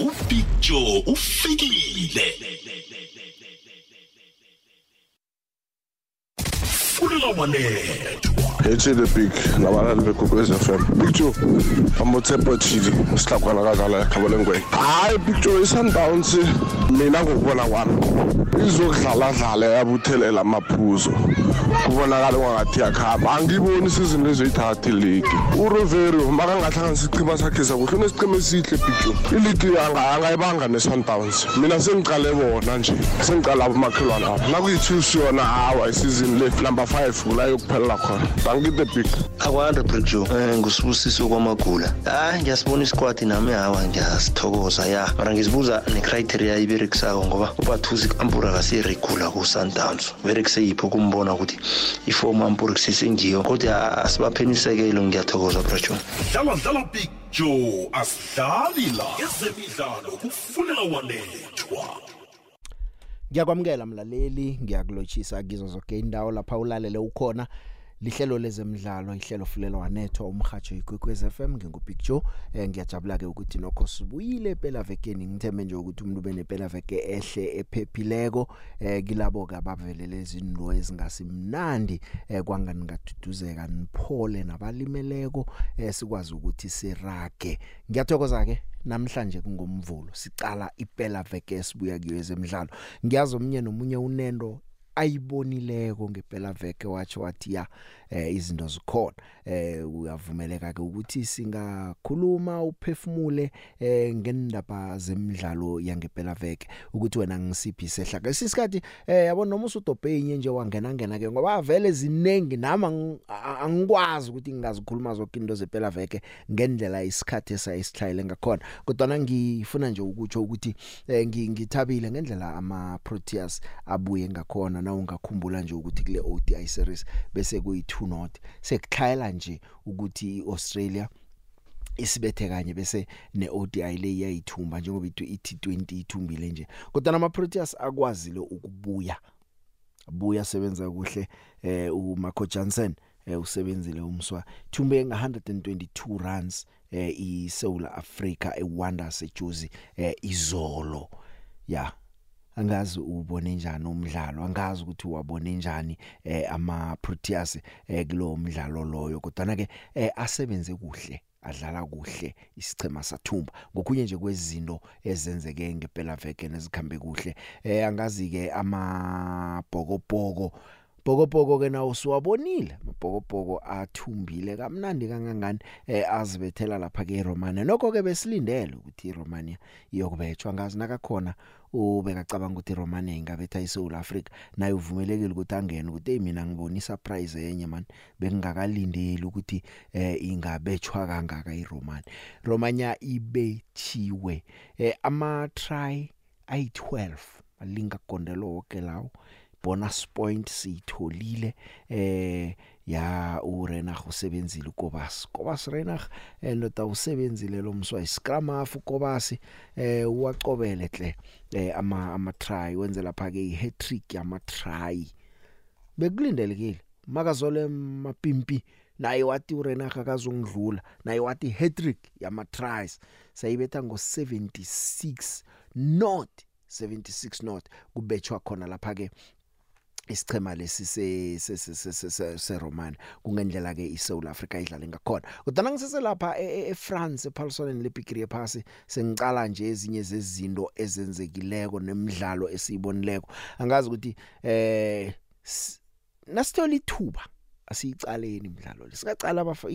upicture ufikile fulela wanethwa ethi the big nabalali bekwekwez f m. Picture amotsepo chili isihlakwana kadlala ekhabo lengwenya hayi picture i-sundowns mina ngokubona kwami izokudlala dlala yabuthelela amaphuzo kubonakala kwangathi yakhamba. Angiyiboni isizini lezoyithatha iligi. Uroverio makangahlanganisa isicima sakhe sakuhle unesicima esihle picture iligi angayibanga ne-sundowns. Mina sengicale bona nje sengicala abomakhelwane abo. Nakuyi-twos yona hawa isizini le number five kula yokuphelela khona. Thank the big akwande breakjoe um ngusibusiso kwamagula. Hayi ngiyasibona isikwadi nami hawa ngiyasithokoza ya. Mara ngizibuza necriteria iberekisako ngoba ubathusi ampura kasiyirigula ku-sundowns berekise yipho kumbona ukuthi ifomu ampura kusesengiyo kodwa asibaphenyisekelo ngiyathokoza breakjoe dlala dlala picture asidlali la ezemidlalo kufulela wanethwa Ngiyakwamukela mlaleli, ngiyakulotshisa kizo zonke indawo lapha ulalele ukhona. Lihlelo lezemidlalo, ihlelo fulelo wanetho umhajo ikwekwez FM ngingubig Joe. Eh ngiyajabula ke ukuthi nokho sibuyile phela vekeni ngithembe nje ukuthi umuntu benepela veke ehle ephephileko eh kilabo ke abavelele izinto ezingasimnandi eh kwangani ngaduduzeka niphole nabalimeleko eh sikwazi ukuthi sirage. Ngiyathokoza ke namhlanje kungomvulo sicala iphela veke sibuya kiyo ezemidlalo ngiyazi omnye nomunye unendo ayibonileko ngempela veke wathi wathi ya eh izinto zikhona. Eh uyavumeleka ke ukuthi singakhuluma uphefumule eh ngendaba zemidlalo yangempela veke ukuthi wena ngisiphi sehla ke sisikhathi eh yabona noma usudobhenye nje wangena ngena ke ngoba vele zinengi nama angikwazi ukuthi ngingazikhuluma zonke into zempela veke ngendlela isikhathi esayisihlayile ngakhona. Kodwa ngifuna nje ukutsho ukuthi eh, ngithabile ngendlela ama Proteas abuye ngakhona na ungakhumbula nje ukuthi kule ODI series bese kuyi 2 not. Sekukhayela nje ukuthi iAustralia isibethe kanye bese neODI le iyayithumba njengoba ithu iT20 ithumbile nje. Kodwa nama Proteas akwazile ukubuya buya sebenza kuhle eh uMarco Jansen eh usebenzile umswa. Thumbe nga 122 runs eh iSouth Africa eWanda seJozi eh izolo. Ya. Angazi ubone njani umdlalo angazi ukuthi wabone njani eh ama Proteas eh kulo mdlalo loyo. Kodwa ke eh asebenze kuhle adlala kuhle isichema sathumba. Ngokunye nje kwezinto ezenzeke ngempela veke nezikhambe kuhle eh angazi ke amabhokobhoko. Bhokobhoko ke nawo siwabonile. Mabhokobhoko athumbile kamnandi kangangani eh azibethela lapha ke eRomania. Nokho ke besilindele ukuthi iRomania iyokubetshwa ngazi nakakhona ubeka cabanga ukuthi iRomania ingabetha iSouth Africa naye uvumelekile ukuthi angene ukuthi hey mina ngibona isurprise yenye man bengingakalindeli ukuthi eh ingabetshwa kangaka iRomania. Romania ibethiwe eh ama try ayi12 alinga gondelo wonke lawo. Bonus point sitholile eh ya uRenach usebenzile uKobasi. Kobasi Renach endoda usebenzile lo mswa iscrum half uKobasi eh uwacobele hle eh ama ama try wenze lapha ke i-hat trick yama try bekulindelekile makazole mapimpi naye wathi uRenach akazongidlula naye wathi hat trick yama tries sayibetha ngo 76 not 76 not kubetshwa khona lapha ke isichema lesi se se se Roman kungendlela ke iSouth Africa idlale ngakhona. Kodwa ngisese lapha eFrance ePaulson leBigri phasi sengicala nje ezinye zezinto ezenzekileko nemidlalo esiyibonileko. Angazi ukuthi eh nasithola ithuba asiyicaleni imidlalo lesikacala abafa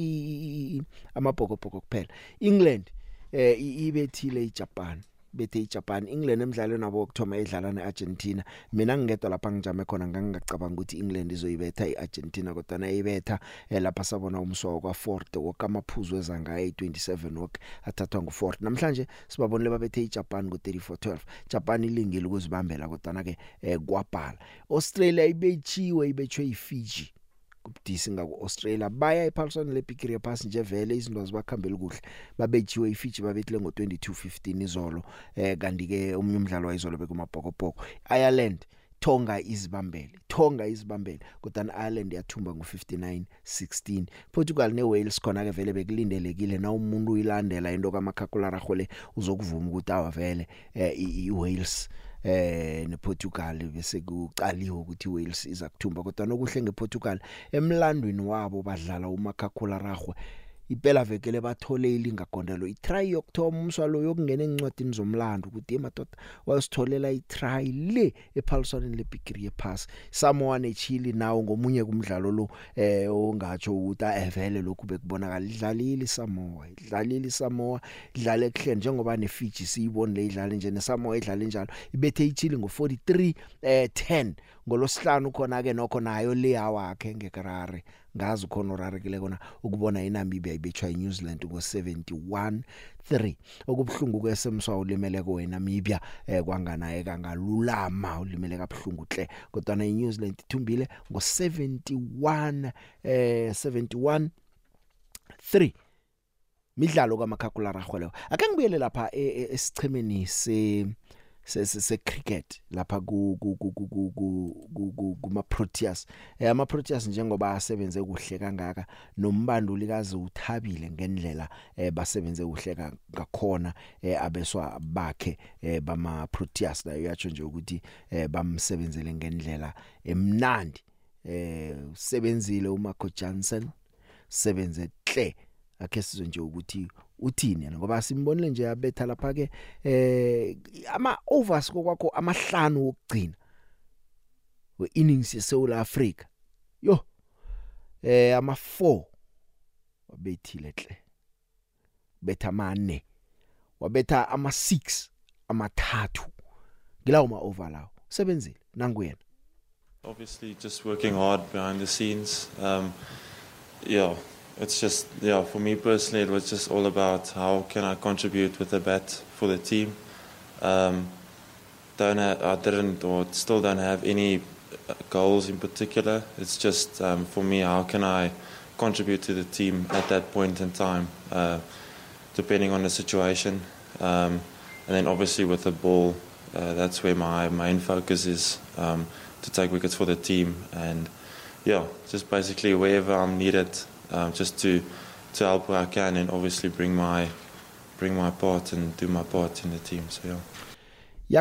amabhokobhoko kuphela. England eh ibethile iJapan. Bethe iJapan England emidlalweni nabo okthoma edlala neArgentina. Mina ngingedwa lapha ngijame khona ngangicabanga ukuthi England izoyibetha iArgentina kodwa nayibetha eh, lapha sabona umswa kwa Fort wokamaphuzu ezanga ay27 wok athathwa nguFort namhlanje sibabonile babethe iJapan ngo3412 Japan ilingile ukuzibambela kodwa ke eh, kwabhala. Australia ibechiwe ibechwe iFiji kubudisi ngaku Australia baya ePaulson leBigri pass nje vele izinto zibakhambela kuhle. Babethiwe iFiji babethile ngo2215 izolo. Eh kanti ke umnye umdlalo wayizolo bekumabhokobhoko. Ireland Tonga izibambele Tonga izibambele. Kodwa Ireland yathumba ngo59 16 Portugal neWales khona ke vele bekulindelekile. Na umuntu uyilandela into kaMakhakulara gole uzokuvuma ukuthi awavele eh, iWales eh nePortugal bese kucaliwe ukuthi iWales iza kuthumba kodwa nokuhle ngePortugal emlandweni wabo badlala uMakhakularagwe impela vekele bathole ilingagondelo itry yokuthoma umswalo yokungena encwadini zomlando ukuthi emadoda wayositholela itry le ePaulson leBigiri yepass Samoa neChile nawo ngomunye kumdlalo lo eh ongatsho ukuthi avele lokhu bekubonakala. Idlalile Samoa idlalile Samoa idlale kuhle njengoba neFiji siyibone le idlale nje neSamoa idlale njalo. Ibethe iChile ngo43 eh 10 ngolosihlanu khona ke nokho nayo le awakhe ngekarare ngazi khona urarekile kona ukubona iNamibia ibethwa iNew Zealand ngo71 3 okubhlungu kwesemswa ulimele ko eNamibia eh kwanganaye kangalulama ulimele kabhlungu hle kodwa na iNew Zealand ithumbile ngo71 eh 71 3 midlalo kaMakhakulara khwelewa ake ngibuyele lapha e, e, esichemeni se se cricket lapha ku ku ku kuma Proteas eh ama Proteas njengoba asebenze kuhle kangaka nombanduli kaze uthabile ngendlela eh basebenze kuhle ngakhona eh abeswa bakhe eh bama Proteas la uyatsho nje ukuthi eh bamsebenzele ngendlela emnandi. Eh usebenzile uMarco Johnson sebenze hle. Akhe sizwe nje ukuthi uthini yena? Ngoba simbonile nje yabetha lapha ke eh ama overs kokwakho amahlanu wokugcina we innings yeSouth Africa yo eh ama 4 wabethile hle. Betha amane wabetha ama 6 amathathu. Ngilawo ma over lawo. Sebenzile nanguyena? Obviously just working hard behind the scenes. Um yeah. It's just yeah for me personally it was just all about how can I contribute with the bat for the team. Um, don't have, I didn't or still don't have any uh, goals in particular. It's just um, for me how can I contribute to the team at that point in time, uh, depending on the situation. Um, and then obviously with the ball, uh, that's where my main focus is um, to take wickets for the team and yeah, just basically wherever I'm needed um, just to to help where I can and obviously bring my bring my part and do my part in the team so yeah.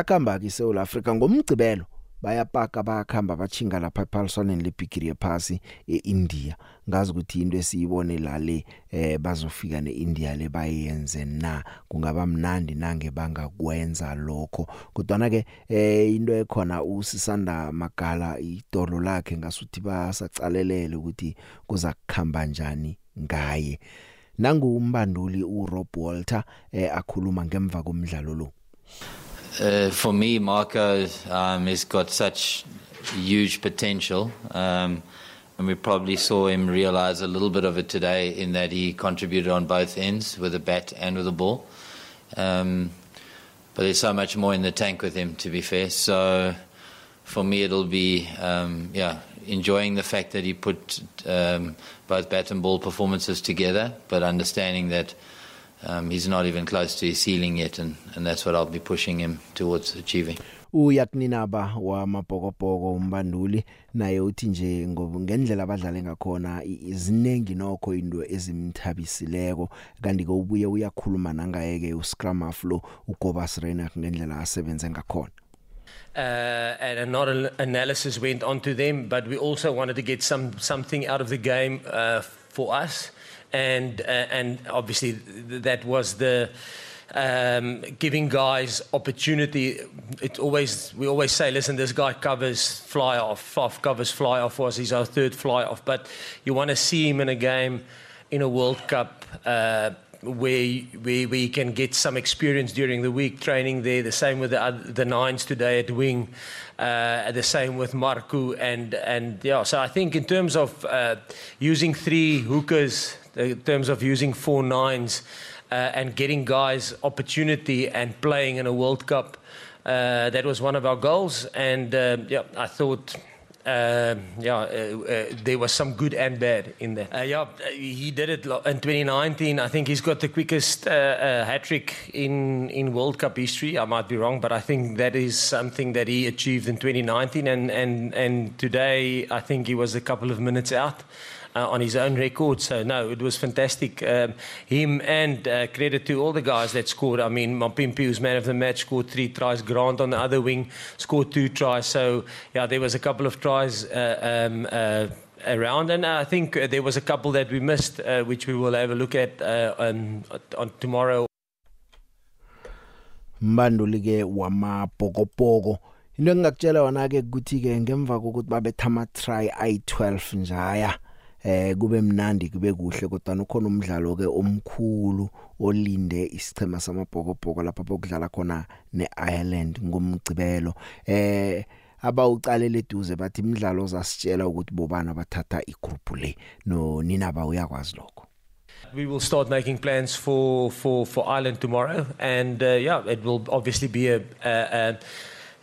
Yakamba ke South Africa ngomgcibelo bayapaka bayakhamba bachinga lapha ePaulsoneni lebigiri yephasi eIndia ngazi ukuthi into esiyibone la le eh bazofika neIndia le bayenze na? Kungaba mnandi nange bangakwenza lokho? Kodwa ke eh into ekhona usisanda magala idolo lakhe ngasuthi basacalelele ukuthi kuza kukhamba njani ngaye. Nangu umbanduli uRob Walter eh akhuluma ngemva komdlalo lo. Uh, for me, Marco um, has got such huge potential. Um, and we probably saw him realize a little bit of it today in that he contributed on both ends with a bat and with a ball. Um, but there's so much more in the tank with him, to be fair. So for me, it'll be, um, yeah, enjoying the fact that he put um, both bat and ball performances together, but understanding that um, he's not even close to his ceiling yet, and, and that's what I'll be pushing him towards achieving. Uyakuninaba wamabhokobhoko umbanduli naye uthi nje ngendlela abadlale ngakhona izinengi nokho into ezimthabisileko kanti ke ubuye uyakhuluma nangayeke uscrum flow ugobas Reiner ngendlela asebenze ngakhona Uh, and another analysis went on to them, but we also wanted to get some something out of the game uh, for us. and uh, and obviously th- that was the um, giving guys opportunity. It always we always say, listen, this guy covers fly off, off covers fly off was he's our third fly off, but you want to see him in a game in a World Cup. Uh, where, where we can get some experience during the week training there. The same with the, other, the nines today at wing. Uh, the same with Marku and and yeah. So I think in terms of uh, using three hookers in terms of using four nines uh, and getting guys opportunity and playing in a World Cup. Uh, that was one of our goals, and uh, yeah, I thought uh, yeah, uh, uh, there was some good and bad in that. Yeah, he did it in 2019. I think he's got the quickest hat trick in, in World Cup history. I might be wrong, but I think that is something that he achieved in 2019. And, and, and today, I think he was a couple of minutes out uh, on his own record. So no, it was fantastic. Um, him and uh, credit to all the guys that scored. I mean, Mampimpi, who's man of the match, scored three tries. Grant on the other wing scored two tries. So yeah, there was a couple of tries. Uh, um, uh, around and I think uh, there was a couple that we missed uh, which we will have a look at uh, on, on tomorrow mbanduli ke wamabhokobhoko into engingakutshela yona ke ukuthi ke ngemva kokuthi babetha ama try ayi12 njaya eh kube mnandi kube kuhle kodwa ukhona umdlalo ke omkhulu olinde isichema samabhokobhoko lapha bokudlala khona neIreland ngomgcibelo eh abawuqalele eduze bathi imidlalo zasitshela ukuthi bobana bathatha igroup le. No nina ba uyakwazi lokho. We will start making plans for for for Ireland tomorrow and uh, yeah it will obviously be a, a, a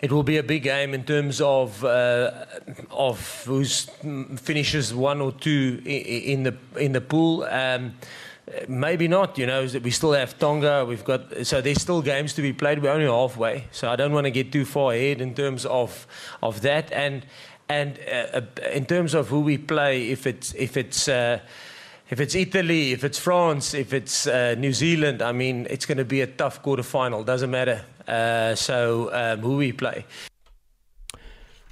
it will be a big game in terms of uh, of who finishes one or two in the in the pool. Um, maybe not. You know, we still have Tonga. We've got so there's still games to be played. We're only halfway, so I don't want to get too far ahead in terms of of that. And and uh, in terms of who we play, if it's if it's uh, if it's Italy, if it's France, if it's uh, New Zealand, I mean, it's going to be a tough quarter final. Doesn't matter. Uh, so um, who we play.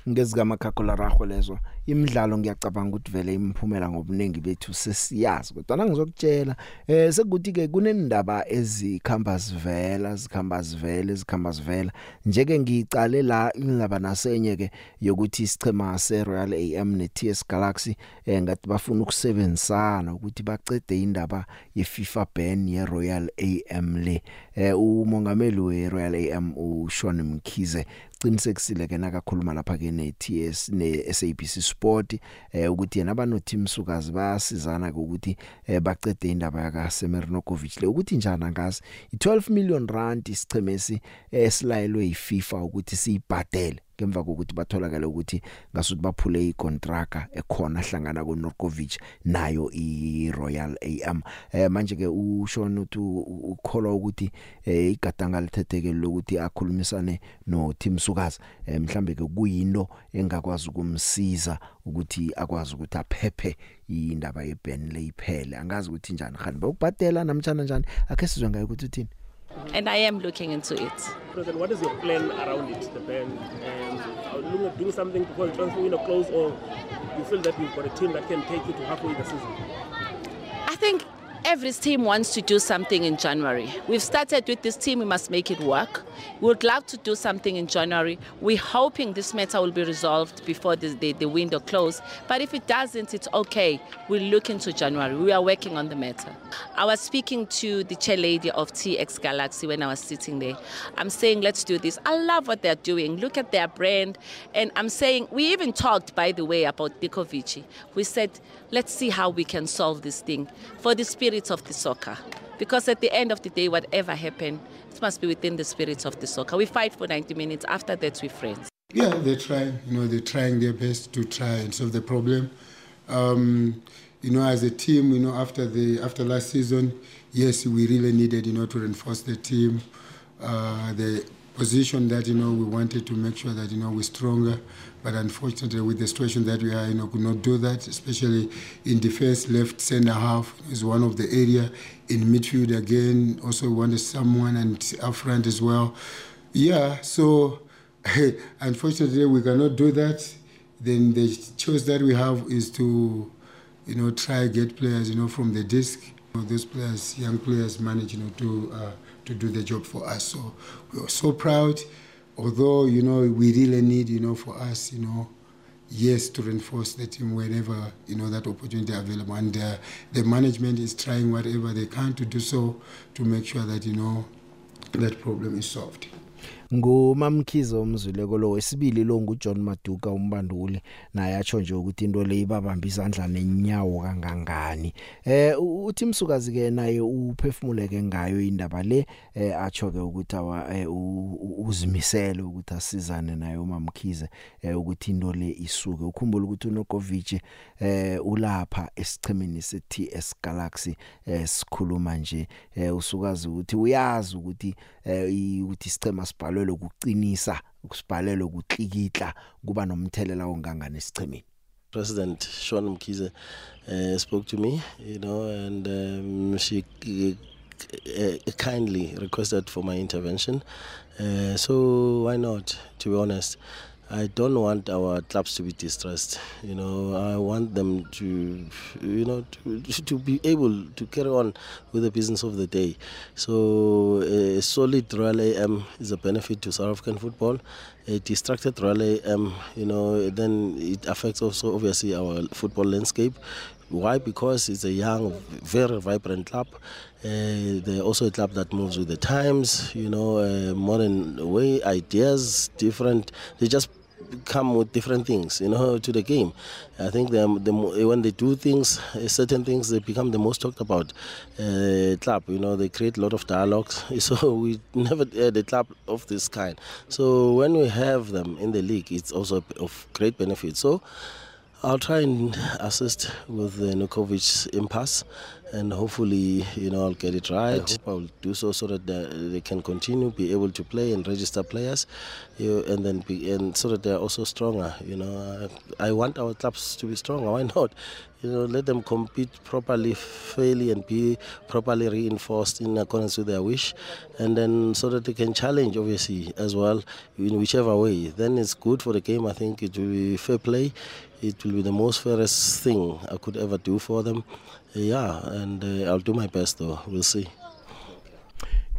ngezika makhakula rago lezo imidlalo ngiyacabanga ukuthi vele imphumela ngobuningi bethu sesiyazi kodwa ngizokutshela eh sekuthi ke kunendaba ezikhamba sivela zikhamba sivela ezikhamba sivela njeke ngicale la indaba nasenye ke yokuthi isichema se Royal AM ne TS Galaxy eh ngathi bafuna ukusebenzisana ukuthi bacede indaba ye FIFA ban ye Royal AM le. Eh umongameli we Royal AM uShawn Mkhize qinisekisile ke nakakhuluma lapha ke ne TS ne SABC Sport eh ukuthi yena abano team sukazi bayasizana ukuthi eh, bacede indaba yaka Semirnokovic le. Ukuthi njani angazi i12 million rand isichemesi esilayelwe yiFIFA ukuthi siyibhadele. Ngemva kokuthi batholakala ukuthi ngasuthi baphule icontract ekhona hlangana koNorkovic nayo iRoyal AM eh manje ke ushona uthi ukholwa ukuthi eh igadanga lithetheke lokuthi akhulumisane no Tim Sukazi eh mhlambe ke kuyinto engakwazi ukumsiza ukuthi akwazi ukuthi aphephe indaba yeBen leyiphele angazi ukuthi njani khani bayokubhadela namtjana njani? Akhe sizwe ngayo ukuthi uthini? And I am looking into it. President, what is your plan around it, the ban? And are you looking at doing something before the transfer window close, or you feel that you've got a team that can take you to halfway the season? I think every team wants to do something in January. We've started with this team, we must make it work. We would love to do something in January. We're hoping this matter will be resolved before the, the, the window closes. But if it doesn't, it's okay. We'll look into January. We are working on the matter. I was speaking to the chair lady of TX Galaxy when I was sitting there. I'm saying, let's do this. I love what they're doing. Look at their brand. And I'm saying, we even talked, by the way, about Dikovici. We said, let's see how we can solve this thing for the spirit of the soccer. Because at the end of the day, whatever happened, it must be within the spirit of the soccer. We fight for 90 minutes. After that, we're friends. Yeah, they're trying. You know, they're trying their best to try and solve the problem. Um, you know, as a team, you know, after the after last season, yes, we really needed, you know, to reinforce the team. Uh, the position that you know we wanted to make sure that you know we're stronger but unfortunately with the situation that we are you know could not do that especially in defense left center half is one of the area. In midfield again also we wanted someone and up front as well. Yeah so unfortunately we cannot do that. Then the choice that we have is to you know try get players you know from the disc those players young players manage you know to uh, to do the job for us. So we are so proud, although, you know, we really need, you know, for us, you know, yes, to reinforce the team whenever, you know, that opportunity available. And uh, the management is trying whatever they can to do so to make sure that, you know, that problem is solved. Ngumamkhize omzuleko lo wesibili lo nguJohn Maduka umbanduli. Naye atsho nje ukuthi into le ibabamba izandla nenyawo kangangani. Eh uthi msukazi ke naye uphefumuleke ngayo indaba le eh atsho ke ukuthi awa eh, uzimisele ukuthi asizane naye umamkhize eh, ukuthi into le isuke. Ukhumbula ukuthi uNokovic eh ulapha esichemini seTS Galaxy eh sikhuluma nje eh usukazi ukuthi uyazi ukuthi eh ukuthi isichema sibhalwe ukuqinisa ukusibhalelwe ukuklikitla kuba nomthelela ongangani esichemini President Sean Mkhize uh, spoke to me you know and um, she uh, kindly requested for my intervention. Uh, so why not? To be honest I don't want our clubs to be distressed. You know, I want them to, you know, to, to be able to carry on with the business of the day. So, a solid Royal AM is a benefit to South African football. A distracted Royal AM, you know, then it affects also obviously our football landscape. Why? Because it's a young, very vibrant club. Uh, they're also a club that moves with the times, you know, uh, modern way, ideas, different. They just come with different things, you know, to the game. I think the, the, when they do things, uh, certain things, they become the most talked about uh, club. You know, they create a lot of dialogues. So we never had a club of this kind. So when we have them in the league, it's also of great benefit. So. I'll try and assist with the Nukovic impasse and hopefully you know I'll get it right. I hope I'll do so so that they can continue be able to play and register players, you and then be, and so that they're also stronger. You know, I, I want our clubs to be stronger. Why not? You know, let them compete properly, fairly, and be properly reinforced in accordance with their wish, and then so that they can challenge, obviously, as well, in whichever way. Then it's good for the game. I think it will be fair play. It will be the most fairest thing I could ever do for them. Yeah, and uh, I'll do my best though. We'll see.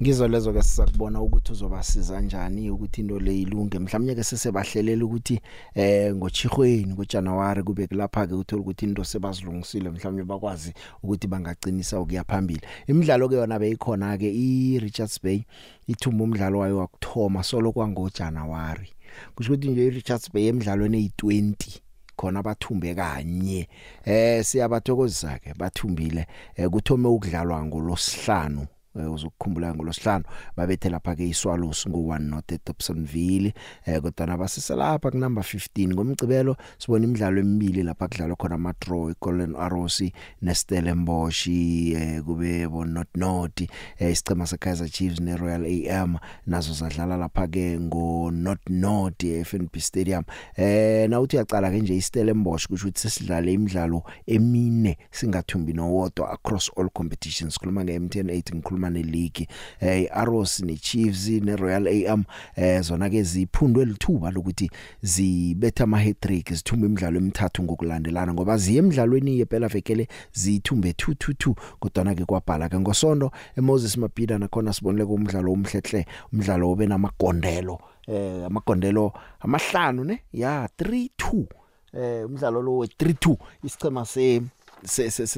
Ngizolezo ke sizakubona ukuthi uzobasiza kanjani ukuthi into le ilunge. Mhlawumnye ke sesebahlelela ukuthi eh ngochihweni ngoJanuary kube kulapha ke uthola ukuthi into sebazilungisile mhlawumnye bakwazi ukuthi bangaqinisa ukuya phambili. Imidlalo ke yona beyikhona ke iRichards Bay ithumba umdlalo wayo wakthoma solo kwangoJanuary kusho ukuthi nje iRichards Bay emidlalweni eyi20 khona bathumbe kanye. Eh siyabathokozisa ke bathumbile eh, kuthome ukudlalwa ngolosihlanu Eh, uzokukhumbula ngolosihlanu babethe lapha ke iswallows ngo1 not at Dobsonville eh kodwa nabasisa lapha ku number 15 ngomgcibelo sibona imidlalo emibili lapha kudlalwa khona ama draw iGolden Arrows neStellenbosch eh kube bo not not eh isicema seKaizer Chiefs neRoyal AM nazo zadlala lapha ke ngo not not eFNB Stadium. Eh na uthi uyaqala ke nje iStellenbosch kusho ukuthi sesidlale imidlalo emine singathumbi nowodwa across all competitions. Khuluma ngeMTN 8 ngikhuluma German League eh Arrows ne Chiefs ne Royal AM eh zona ke ziphundwe lithuba lokuthi zibetha ama hat-trick zithumba imidlalo emithathu ngokulandelana ngoba ziye emidlalweni yephela vekele zithumbe 222 kodwa ke kwabhala ke ngosonto eMoses Mabhida nakhona sibonile kumdlalo omhlehle umdlalo obe namagondelo eh amagondelo amahlanu ne ya 32 eh umdlalo lo we 32 isichema se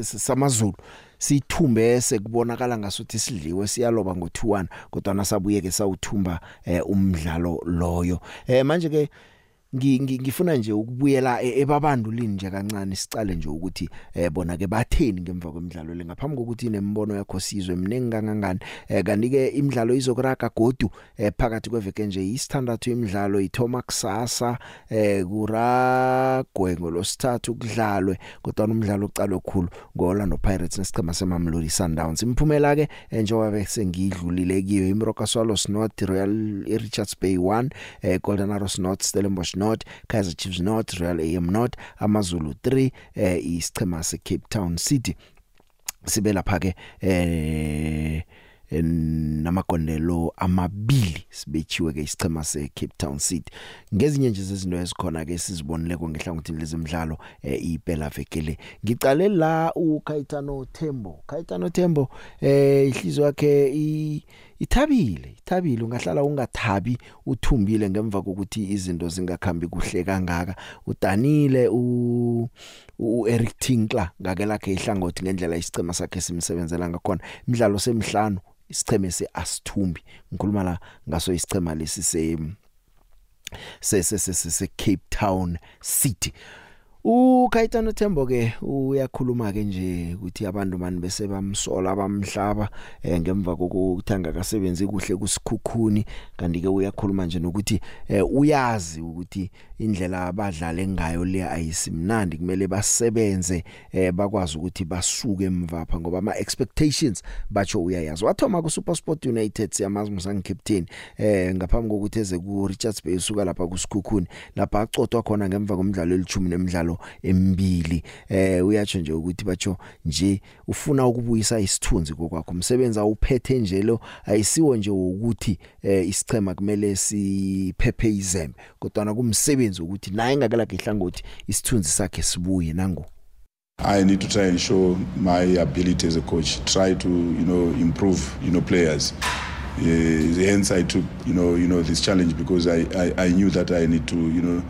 samazulu. Sithumbe sekubonakala ngasuthi sidliwe siyaloba ngo2-1 kodwa nasabuye ke sawuthumba eh, umdlalo loyo. Eh manje ke ngifuna nje ukubuyela e, ebabandulini nje kancane sicale nje ukuthi eh bona ke batheni ngemva kwemidlalo le. Ngaphambi kokuthi nembono yakho sizwe mningi kangangani eh kanti ke imidlalo izokuraga godu eh phakathi kweveke nje isithandathu imidlalo ithoma kusasa eh kuragwe ngolosithathu kudlalwe kodwa umdlalo ucalwe khulu ngoLorlando Pirates nesicema seMamelodi Sundowns. Imphumela ke eh, njengoba bese ngidlulile kiyo iMroka Swallows North Royal Richards Bay 1 eh Golden Arrows North Stellenbosch North Kaizer Chiefs North Real AM North AmaZulu 3 eh isichema se Cape Town City. Sibe lapha ke eh namagondelo amabili sibechiwe ke isichema se Cape Town City. Ngezinye nje zezinto ezikhona ke sizibonile ko ngehlangothini lezemidlalo eh, iphela vekele. Ngicale la uKaitano Thembo. Kaitano Thembo eh ihliziyo yakhe ithabile ithabile. Ungahlala ungathabi uthumbile ngemva kokuthi izinto zingakhambi kuhle kangaka. Udanile u uEric Tinkler ngake lakhe ihlangothi ngendlela isicema sakhe simsebenzela ngakhona. Imidlalo semhlanu isicheme seAsthumbi ngikhuluma la ngaso isichema lesi se se se se Cape Town City. uKaitano Thembo ke uyakhuluma ke nje ukuthi abantu mani bese bamsola bamhlaba eh, ngemva kokuthanga kasebenzi kuhle kusikhukhuni. Kanti ke uyakhuluma nje nokuthi eh, uyazi ukuthi indlela abadlala ngayo le ayisimnandi. Kumele basebenze eh, bakwazi ukuthi basuke emvapha ngoba ama expectations bacho uyayazi. Wathoma ku SuperSport United siyamazi musang captain eh ngaphambi kokuthi eze ku Richards Bay usuka lapha kusikhukhuni lapha acodwa khona ngemva komdlalo elithumi nemidlalo emibili eh uyatsho nje ukuthi batsho nje ufuna ukubuyisa isithunzi kokwakho umsebenzi awuphethe nje lo ayisiwo nje ukuthi eh isichema kumele siphephe izembe kodwa na kumsebenzi ukuthi naye ngakalakhe ihlangothi isithunzi sakhe sibuye nango I need to try and show my ability as a coach. Try to, you know, improve, you know, players. Uh, hence, I took, you know, you know, this challenge because I, I, I knew that I need to, you know,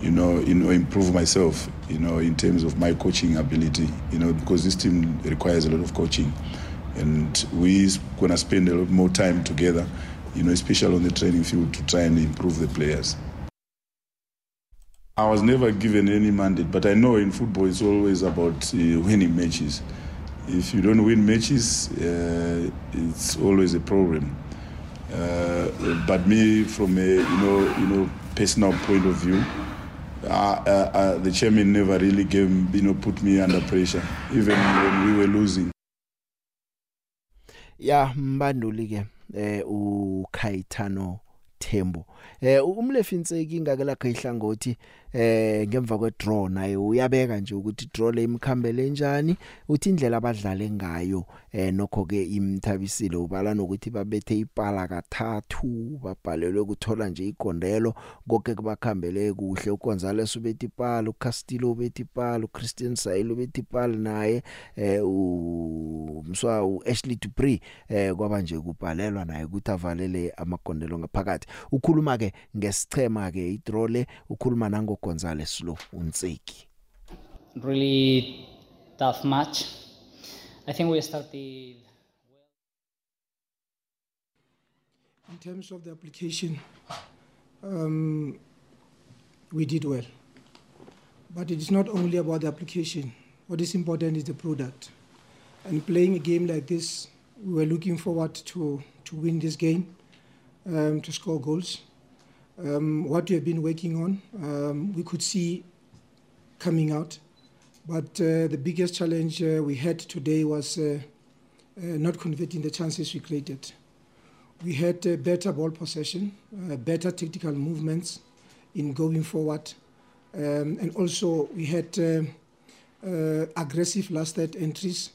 you know, you know, improve myself, you know, in terms of my coaching ability, you know, because this team requires a lot of coaching, and we're gonna spend a lot more time together, you know, especially on the training field to try and improve the players. I was never given any mandate, but I know in football it's always about uh, winning matches. If you don't win matches, uh, it's always a problem. Uh, but me, from a you know you know personal point of view, the chairman never really gave you know put me under pressure, even when we were losing. ya mbanduli ke eh uKhaitano Thembo eh umlefi inseki ingake lakhe ihlangothi eh ngemva kwe draw naye uyabeka nje ukuthi draw le imkhambele njani uthi indlela abadlale ngayo eh nokho ke imthabisile ubala nokuthi babethe ipala kathathu babhalelwe ukuthola nje igondelo. Konke kubakhambele kuhle uGonzales ubethe ipala uCastillo ubethe ipala uChristian Sayile ubethe ipala naye eh umswa uAshley Dupree eh kwaba nje kubhalelwa naye ukuthi avalele amagondelo ngaphakathi. Ukhuluma ke ngesichema ke idraw le ukhuluma nango Gonzales lo uNtseki really tough match i think we started In terms of the application, um, we did well. But it is not only about the application. What is important is the product. And playing a game like this, we were looking forward to, to win this game, um, to score goals. Um, what we have been working on, um, we could see coming out. But uh, the biggest challenge uh, we had today was uh, uh, not converting the chances we created. We had uh, better ball possession, uh, better tactical movements in going forward, um, and also we had aggressive last third entries.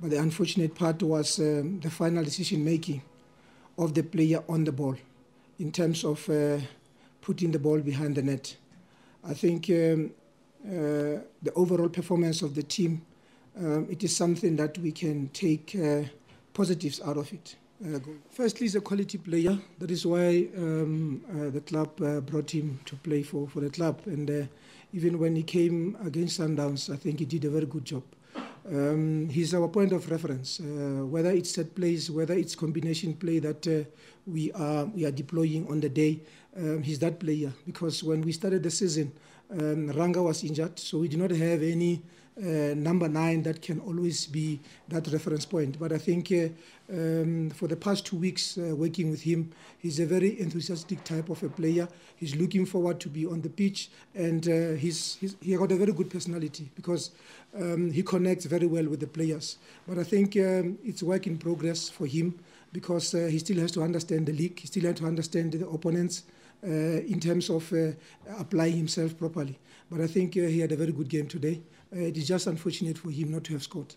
But the unfortunate part was um, the final decision making of the player on the ball in terms of putting the ball behind the net. I think um, uh, the overall performance of the team, um, it is something that we can take uh, positives out of it. Uh, firstly, he's a quality player. That is why um, uh, the club uh, brought him to play for, for the club. And uh, even when he came against Sundowns, I think he did a very good job. Um, he's our point of reference, uh, whether it's set plays, whether it's combination play that uh, we are we are deploying on the day. Um, he's that player because when we started the season, um, Ranga was injured, so we did not have any uh, number nine that can always be that reference point. But I think uh, um, for the past two weeks uh, working with him, he's a very enthusiastic type of a player. He's looking forward to be on the pitch, and uh, he's, he's he got a very good personality because um, he connects very well with the players. But I think um, it's work in progress for him because uh, he still has to understand the league. He still has to understand the opponents. Uh, in terms of uh, applying himself properly. But I think uh, he had a very good game today. Uh, it is just unfortunate for him not to have scored.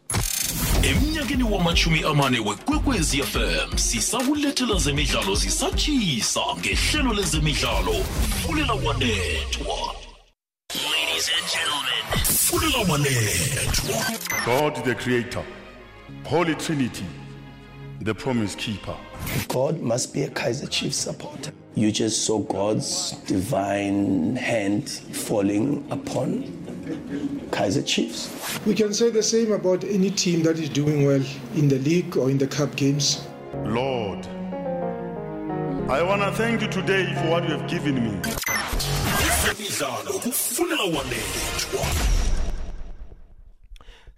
emnyakeni wamashumi amane wekwekwezi fm sisakulethela zemidlalo zisatshisa ngehlelo lezemidlalo fulela wanethwa ladies and gentlemen fulela wanethwa God the Creator, Holy Trinity, the Promise Keeper. God must be a Kaiser Chiefs supporter. You just saw God's divine hand falling upon Kaiser Chiefs. We can say the same about any team that is doing well in the league or in the cup games. Lord, I want to thank you today for what you have given me.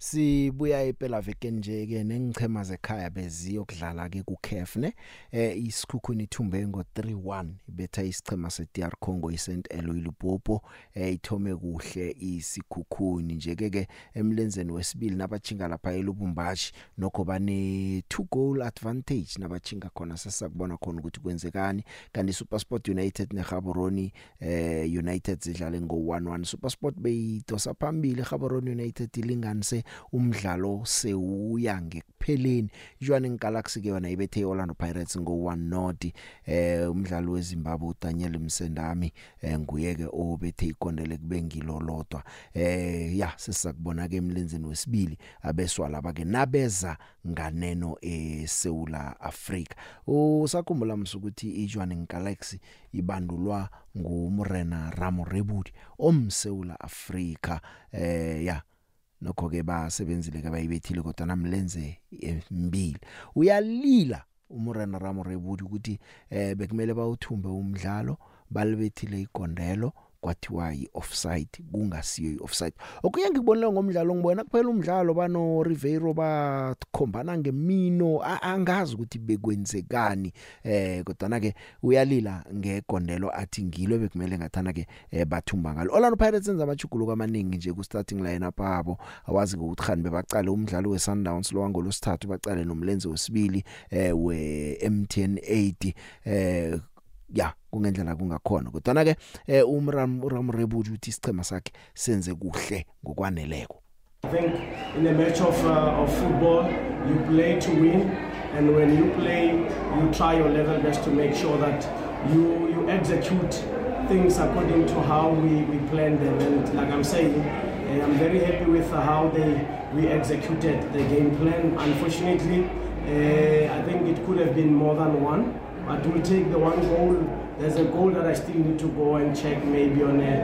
Ezemidlalo kufunela wanethwa sibuya impela veke nje ke nengichema zekhaya beziyokudlala ke ku CAF ne eh isikhukhuni ithumbe ngo 3-1 ibetha isichema se DR Congo iSt Eloi Lupopo eh ithome kuhle isikhukhuni. Nje ke ke emlenzeni wesibili nabachinga lapha eLubumbashi nokho bane 2 goal advantage nabachinga khona sesakubona khona ukuthi kwenzekani. Kanti SuperSport United neGaborone eh United zidlale ngo 1-1 SuperSport beyidosa phambili Gaborone United ilinganise umdlalo sewuya ngekupheleni. Jwaneng Galaxy ke yona ibethe Orlando Pirates ngo 1 not eh umdlalo weZimbabwe uDaniel Msendami eh nguye ke obethe ikondele kube ngilolodwa eh ya sesakubona ke emlenzeni wesibili abeswa laba ke nabeza nganeno eSouth Africa usakhumbula msukuthi iJwaneng Galaxy ibandulwa ngumrena Ramo Rebudi omseula Africa eh ya nokho ke basebenzile ke bayibethile kodwa namlenze embili uyalila umurena Ramo Rebudi ukuthi eh bekumele bawuthumbe umdlalo balibethile igondelo kwathiwa yi-offside kungasiyo i-offside okuye ngikubonile ngomdlalo ngibona kuphela umdlalo bano Ribeiro bakhombana ngemino angazi ukuthi bekwenzekani eh kodwa ke uyalila ngegondelo athi ngilo bekumele ngathana ke eh, bathumba ngalo. Orlando Pirates enza amajuguluko amaningi nje ku starting lineup abo. Awazi ukuthi khani bebaqale umdlalo we Sundowns lo wangolosithathu baqale nomlenze wesibili eh we MTN 80 eh ya kungendlela kungakhona kodwa. Na ke umram uramrebuju uthi isichema sakhe senze kuhle ngokwaneleko. I think in a match of uh, of football you play to win and when you play you try your level best to make sure that you you execute things according to how we we plan them. And like I'm saying uh, I'm very happy with how they we executed the game plan. Unfortunately uh, I think it could have been more than one. But we'll take the one goal. There's a goal that I still need to go and check maybe on a,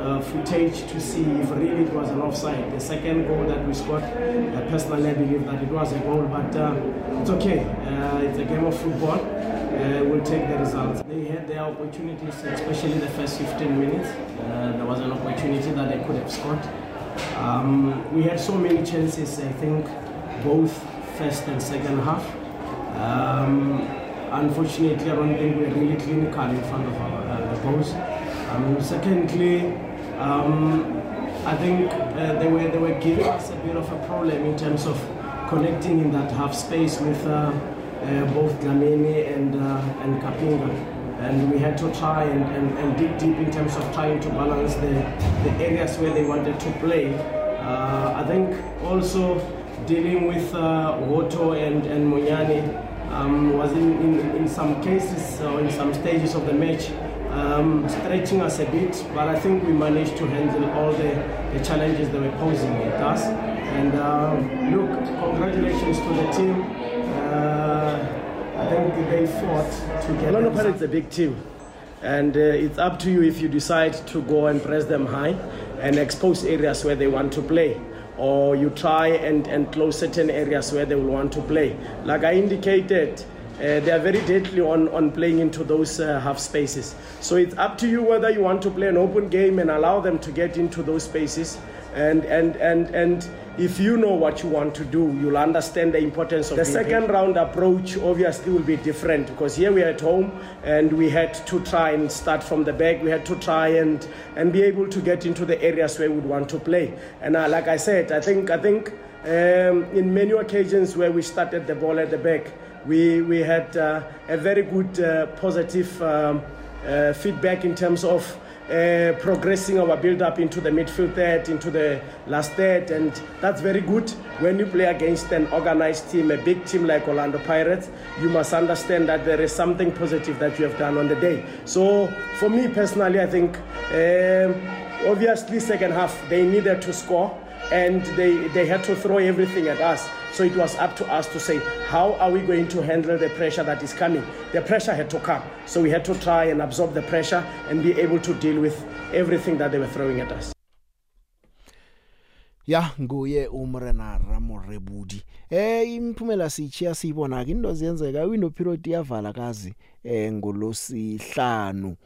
uh, footage to see if really it was an offside. The second goal that we scored, uh, personally I believe that it was a goal, but uh, it's okay. Uh, it's a game of football. Uh, we'll take the results. They had their opportunities, especially the first 15 minutes. Uh, there was an opportunity that they could have scored. Um, we had so many chances, I think, both first and second half. Um, unfortunately, I don't think we're really clinical in front of our, uh, the goals. Um, secondly, um, I think uh, they were they were giving us a bit of a problem in terms of connecting in that half space with uh, uh, both Dlamini and uh, and Kapinga, and we had to try and, and, and dig deep in terms of trying to balance the, the areas where they wanted to play. Uh, I think also dealing with uh, Woto and, and Munyani um, was in, in, in some cases or in some stages of the match um, stretching us a bit, but I think we managed to handle all the, the challenges they were posing at us. And uh, look, congratulations to the team. Uh, I think they fought to get. Orlando Pirates is a big team, and uh, it's up to you if you decide to go and press them high and expose areas where they want to play or you try and, and close certain areas where they will want to play. Like I indicated, uh, they are very deadly on, on playing into those uh, half spaces. So it's up to you whether you want to play an open game and allow them to get into those spaces. And, and, and, and if you know what you want to do, you'll understand the importance of the second round approach. Obviously, will be different because here we are at home and we had to try and start from the back. We had to try and and be able to get into the areas where we would want to play. And uh, like I said, I think I think um, in many occasions where we started the ball at the back, we we had uh, a very good uh, positive um, uh, feedback in terms of uh, progressing our build up into the midfield third, into the last third, and that's very good. When you play against an organized team, a big team like Orlando Pirates, you must understand that there is something positive that you have done on the day. So, for me personally, I think um, obviously, second half they needed to score and they, they had to throw everything at us. So it was up to us to say, how are we going to handle the pressure that is coming? The pressure had to come. So we had to try and absorb the pressure and be able to deal with everything that they were throwing at us. ya nguye umrena ramorebudi eh imphumela sichiya siyibona ke into ziyenzeka window period iyavala kazi eh ngolosihlanu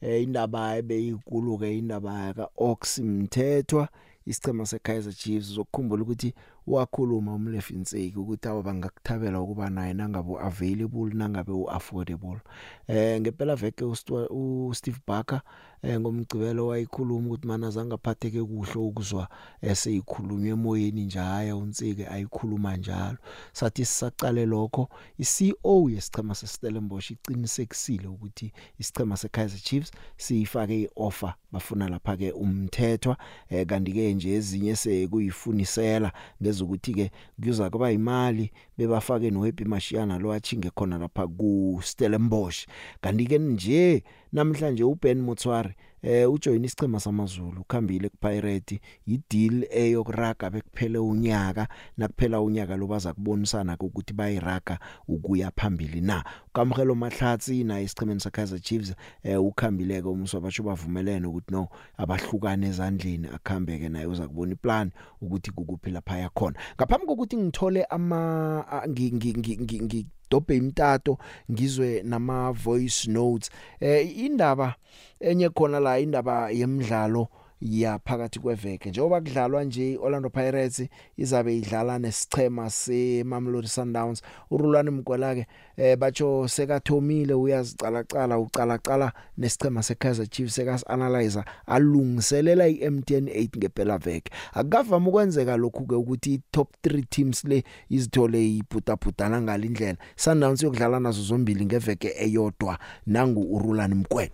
eh indaba ebeyikuluke indaba ka Ox Mthethwa isicema seKaizer Chiefs zokukhumbula ukuthi wakhuluma umlefi Nseki ukuthi aba bangakuthabela ukuba naye nangabe available nangabe uaffordable. Eh ngempela veke u Steve Barker eh ngomgcibelo wayikhuluma ukuthi mana zangaphatheke kuhle ukuzwa eseyikhulunywe emoyeni njaya uNtsike ayikhuluma njalo. Sathi sisaqale lokho iCEO yesicema seStellenbosch iqinisekisile ukuthi isicema seKaizer Chiefs siyifake ioffer bafuna lapha ke umthethwa. Eh kanti ke nje ezinye sekuyifunisela ngezokuthi ke kuza kuba imali bebafake noHappy Mashiyana lo achinge khona lapha ku Stellenbosch. Kanti ke nje namhlanje uBen Motswari eh ujoin isicema samaZulu ukhambile kuPirate ideal eyokuraga bekuphele unyaka nakuphela unyaka lo baza kubonisana ukuthi bayiraga ukuya phambili na. Ukamhelo mahlatsi na isicemeni saKaizer Chiefs eh ukhambileke umswa basho bavumelene ukuthi no abahlukane ezandleni akhambeke naye uza kubona iplan ukuthi kukuphi lapha yakhona ngaphambi kokuthi ngithole ama ngi dobhe imtato ngizwe nama voice notes. Eh indaba enye khona la indaba yemidlalo ya phakathi kweveke. Njengoba kudlalwa nje Orlando Pirates izabe idlala nesichema seMamelodi Sundowns urulwane mkwela ke eh batsho sekathomile uyazicala cala ucala cala nesichema seKaizer Chiefs sekas analyzer alungiselela iMTN 8 ngempela veke. Akavama ukwenzeka lokhu ke ukuthi top 3 teams le izithole iputaputana ngalindlela Sundowns yokudlala nazo zombili ngeveke eyodwa nangu urulwane mkwela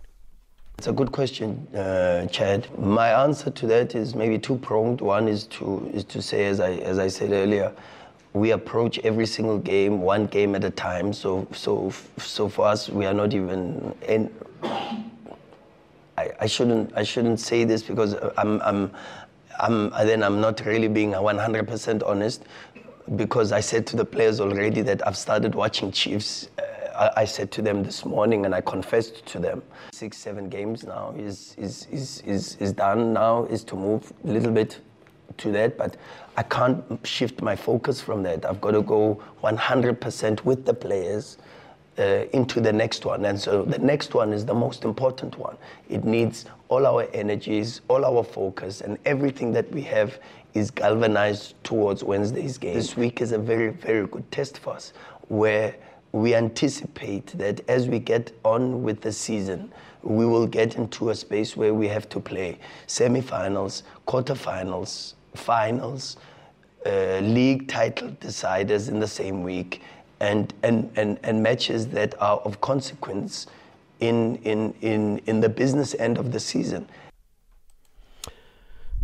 It's a good question, uh, Chad. My answer to that is maybe two pronged. One is to is to say, as I as I said earlier, we approach every single game one game at a time. So so so for us, we are not even in. I, I shouldn't I shouldn't say this because I'm I'm I'm then I'm not really being 100% honest because I said to the players already that I've started watching Chiefs. I, I said to them this morning and I confessed to them six, seven games now is, is, is, is, is done now, is to move a little bit to that, but I can't shift my focus from that. I've got to go 100% with the players uh, into the next one. And so the next one is the most important one. It needs all our energies, all our focus, and everything that we have is galvanized towards Wednesday's game. This week is a very, very good test for us where we anticipate that as we get on with the season, we will get into a space where we have to play semifinals, quarterfinals, finals, uh, league title deciders in the same week, and, and, and, and matches that are of consequence in, in, in, in the business end of the season.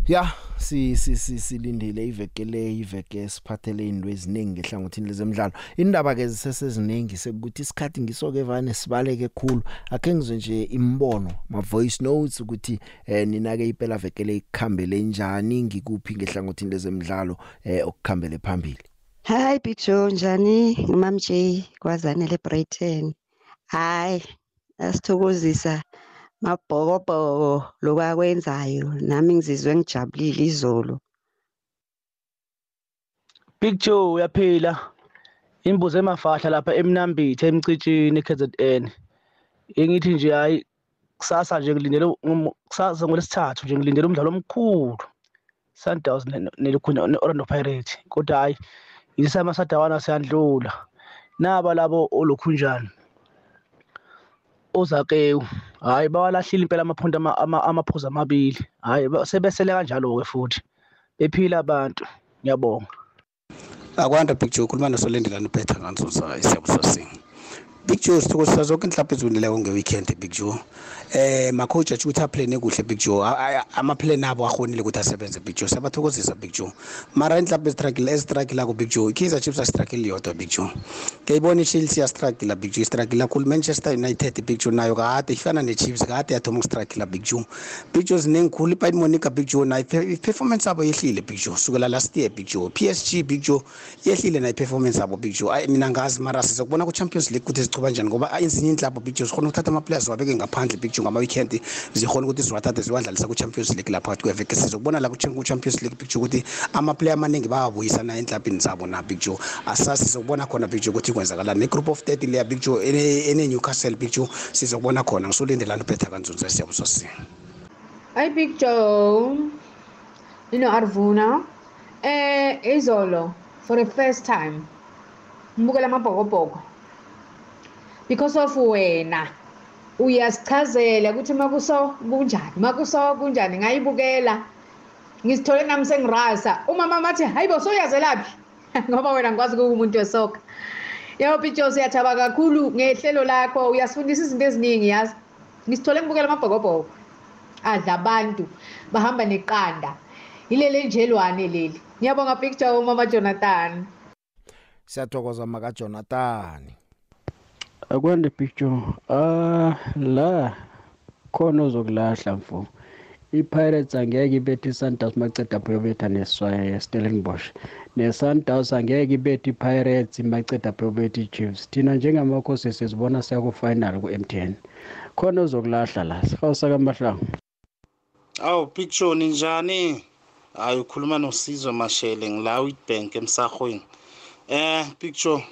ya si si silindile iveke le iveke esiphathele into eziningi ehlangothini lezemidlalo. Indaba ke ziseseziningi sekuthi isikhathi ngisoke vane sibaleke khulu. Akhe ngizwe nje imbono ma voice notes ukuthi eh nina ke iphela veke le ikhambele njani ngikuphi ngehlangothini lezemidlalo eh okukhambele phambili? Hi Big Joe njani? Ngimam J kwazane le Brighton Hayi asithokozisa mabhokobhoko lokwakwenzayo nami ngizizwe ngijabulile izolo. Big Joe uyaphila? Imbuzo emafahla lapha emnambithe emcitshini KZN engithi nje hayi kusasa nje ngilindele kusasa ngolesithathu nje ngilindele umdlalo omkhulu. Sundowns nelikhuna neOrlando Pirates. Kodwa hayi isama sadawana siyandlula naba labo olokhunjani? Ozakewu. Hayi bawalahlile impela amaphondo amaphuzu amabili. Hayi sebesele kanjalo ke futhi. Bephila abantu. Ngiyabonga. Akwanda big joe khuluma nosolendelana uphetha nganzuza isiyabuso singi big joe sithokozisa zonke inhlapho ezibunileko nge-weekend big joe eh makhoja atsho ukuthi aplane kuhle big joe amaplane abo ahonile ukuthi asebenze big joe siyabathokozisa big joe mara inhlapho ezitragile ezitragilako big joe i-kaizer chiefs asitragile yodwa big joe ngiyayibona i-chelsea yastragila big joe istragila khulu manchester united big joe nayo kade ifana ne-chiefs kade yathoma ukustragila big joe big joe ziningi khulu ibayit monica big joe nayo i-performance abo yehlile big joe sukela last year big joe psg big joe yehlile nayo i-performance abo big joe mina ngazi mara sizokubona ku-champions league ukuthi siqhuba njani ngoba ezinye inhlabo big joe zikhona ukuthatha ama-players ziwabeke ngaphandle big joe ngama-weekend zikhona ukuthi ziwathathe ziwadlalisa ku-champions league lapha phakathi kweveke sizokubona la ku-champions league big joe ukuthi ama-player amaningi bayawabuyisa na enhlabhini zabo na big joe asasi sizokubona khona big joe ukuthi kwenzakalani. Ne-group of thirty leya big joe ene-newcastle big joe sizokubona khona. Ngisolindelani uphetha kanzunza siyabuso sini Hi Big Joe. You know Arvuna. Eh izolo for the first time ngibukela amabhokobhoko. Because of wena uyasichazela ukuthi makuso kunjani makuso kunjani ngayibukela. Ngizithole nami sengirasa. Umama mathi hayi bo soyazelaphi ngoba wena ngikwazi kuba umuntu wesoka. Yebo Big Joe siyathaba kakhulu ngehlelo lakho uyasifundisa izinto eziningi yazi? Ngisithole ngibukela amabhokobhoko. Adla abantu bahamba neqanda. Yileli njelwane leli. Ngiyabonga picture umama Jonathan. Siyathokoza maka Jonathan. Akwande picture ah la khona ozokulahla mfo. iPirates angeke ibethe iSundowns maceda pheyobetha neswaye Stellenbosch. neSundowns angeke ibethe iPirates maceda pheyobetha iChiefs. Thina njengamakhosi sizibona siya ku final ku MTN khona ozokulahla la sihawusa kamahlangu Awu picture ninjani? Hayi ukhuluma noSizwe Mashele ngila Witbank emsahweni. Eh picture.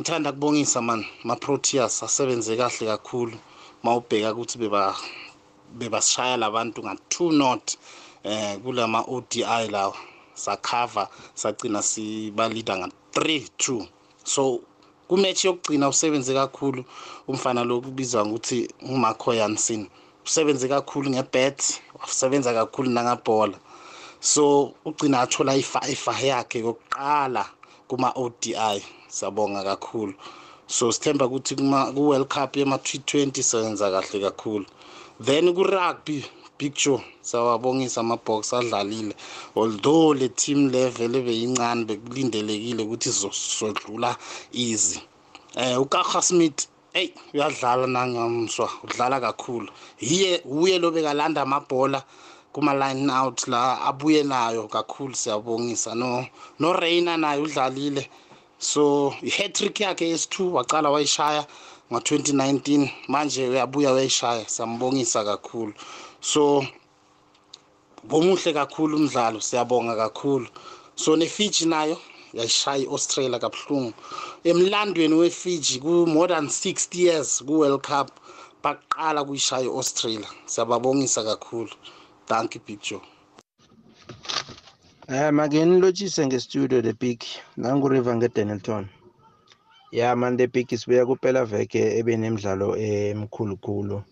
Ngithanda kubongisa man ma Proteas asebenze kahle kakhulu mawubheka ukuthi beba bebasishaya labantu nga 2 not eh kulama ODI lawa sakhava sagcina siba leader nga 3-2 so kumatch yokugcina usebenze kakhulu umfana lokubizwa ukuthi uMarco Jansen usebenze kakhulu ngebet wasebenza kakhulu nangabhola. So ugcina athola ifa yakhe yokuqala kuma ODI sabonga kakhulu. So sithemba ukuthi kuma ku World Cup yema T20 sebenza kahle kakhulu. Then ku rugby big show sawabongisa amabox adlalile. Although le team level ebeyincane bekulindelekile ukuthi sizodlula easy. Eh uKaga Smith hey uyadlala nangamswa udlala kakhulu. Yiye uye lobekalanda amabhola kuma line out la abuye nayo kakhulu siyabongisa. No no Reina naye udlalile. So i-hat trick yakhe yesi2 waqala wayishaya nga-2019 manje uyabuya wayishaya siyambongisa kakhulu. So bomuhle kakhulu umdlalo siyabonga kakhulu. So ne-Fiji nayo yayishaya i-Australia kabuhlungu. Emlandweni we-Fiji ku-more than 60 years ku-World Cup baqala kuyishaya i-Australia. Siyababongisa kakhulu. Thank you big joe. Eh makeni lotshise ngestudio the big nangu river ngeDenelton. Yeah man the big sibuya kuphela veke ebenemidlalo emkhulukhulu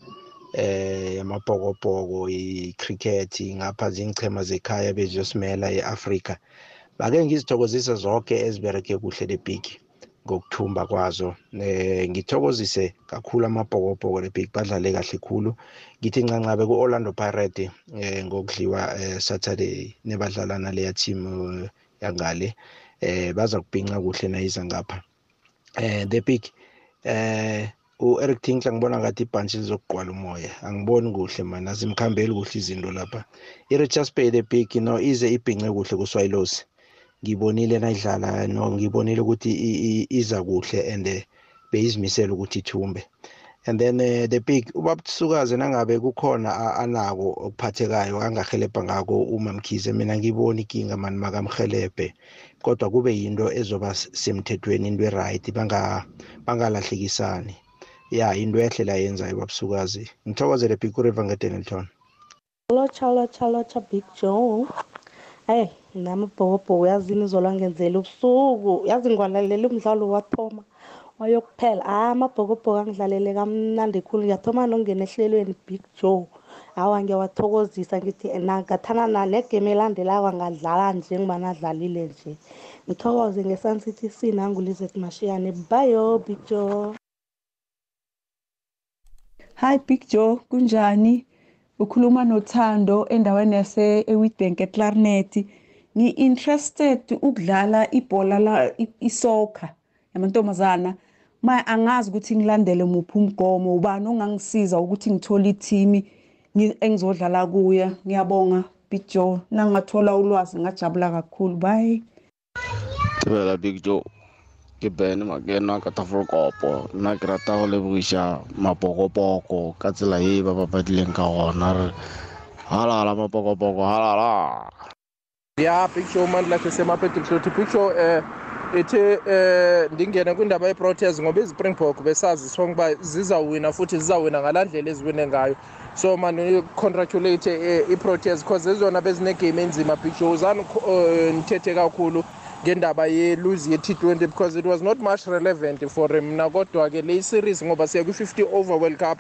eh yamabhokobhoko icricket ngapha zingichema zekhaya bezosimela eAfrica. Bake ngizithokozisa zonke ezibereke kuhle the big ngokuthumba kwazo. Eh ngithokozise kakhulu amabhokobhoko the big badlale kahle khulu. Ngithi ncancabe ku Orlando Pirates eh ngokudliwa eh, Saturday nebadlala naleya team eh, yangale. Eh baza kubhinqa kuhle nayiza ngapha. Eh the big eh u-Eric Tinkler ngibona ngathi ibhantshi lizokugqwala umoya. Angiboni kuhle mana azimkhambeli kuhle izinto lapha. i-Richards Bay the big no ize ibhinqe kuhle kuswayilosi ngibonile nayidlala no ngibonile ukuthi iza kuhle and beyizimisela ukuthi ithumbe. And then uh, the big ubabsukaze nangabe kukhona anako okuphathekayo angahelebha ngako uma mkhize mina ngibona inkinga mani makamhelebhe kodwa kube yinto ezoba semthethweni into eright banga bangalahlekisani ya into ehle la yenzayo babsukazi ngithokozele big river ngedenelton lotsha lotsha lotsha big joe. Hayi nami ubhokobhoko yazini izolo angenzela ubusuku. Yazi ngiwalalela umdlalo wathoma wayokuphela. Hayi amabhokobhoko angidlalele kamnandi khulu. Ngiyathoma nokungena ehlelweni big joe. Hawa ngiyawathokozisa ngithi nangathana negame elandelako angadlala nje ngibana adlalile nje. Ngithokoze nge-sun city c nangulizet mashiyane. Bayo big joe. Hi big joe. Kunjani? Ukhuluma nothando endaweni yase ewitbank eclarinet ngi-interested ukudlala ibhola la isoccer. Yamantombazana ma angazi ukuthi ngilandele muphi umgomo ubani ongangisiza ukuthi ngithole ithimi engizodlala kuya? Ngiyabonga big joe. Nangathola ulwazi ngajabula kakhulu. Bye. Thibela Big Joe. Ke bene makena ka tafolkopo nna ke rata go lebogiša mapokopoko ka tsela ye ba bapadileng ka gona re halala mapokopoko halala. Ya big show mandla sesemapetikshoti big show um ithi um ndingene kwindaba yeproteas ngoba ispringbok besazi sonke uba zizawina futhi zizawina ngalaa ndlela eziwine ngayo. So mandicongratulate iproteas because zezona bezinegame enzima big show zani uh, ndithethe kakhulu ngendaba ye-lose ye-t twenty because it was not much relevant for mna. Kodwa ke le series ngoba siya kwi-fifty over world cup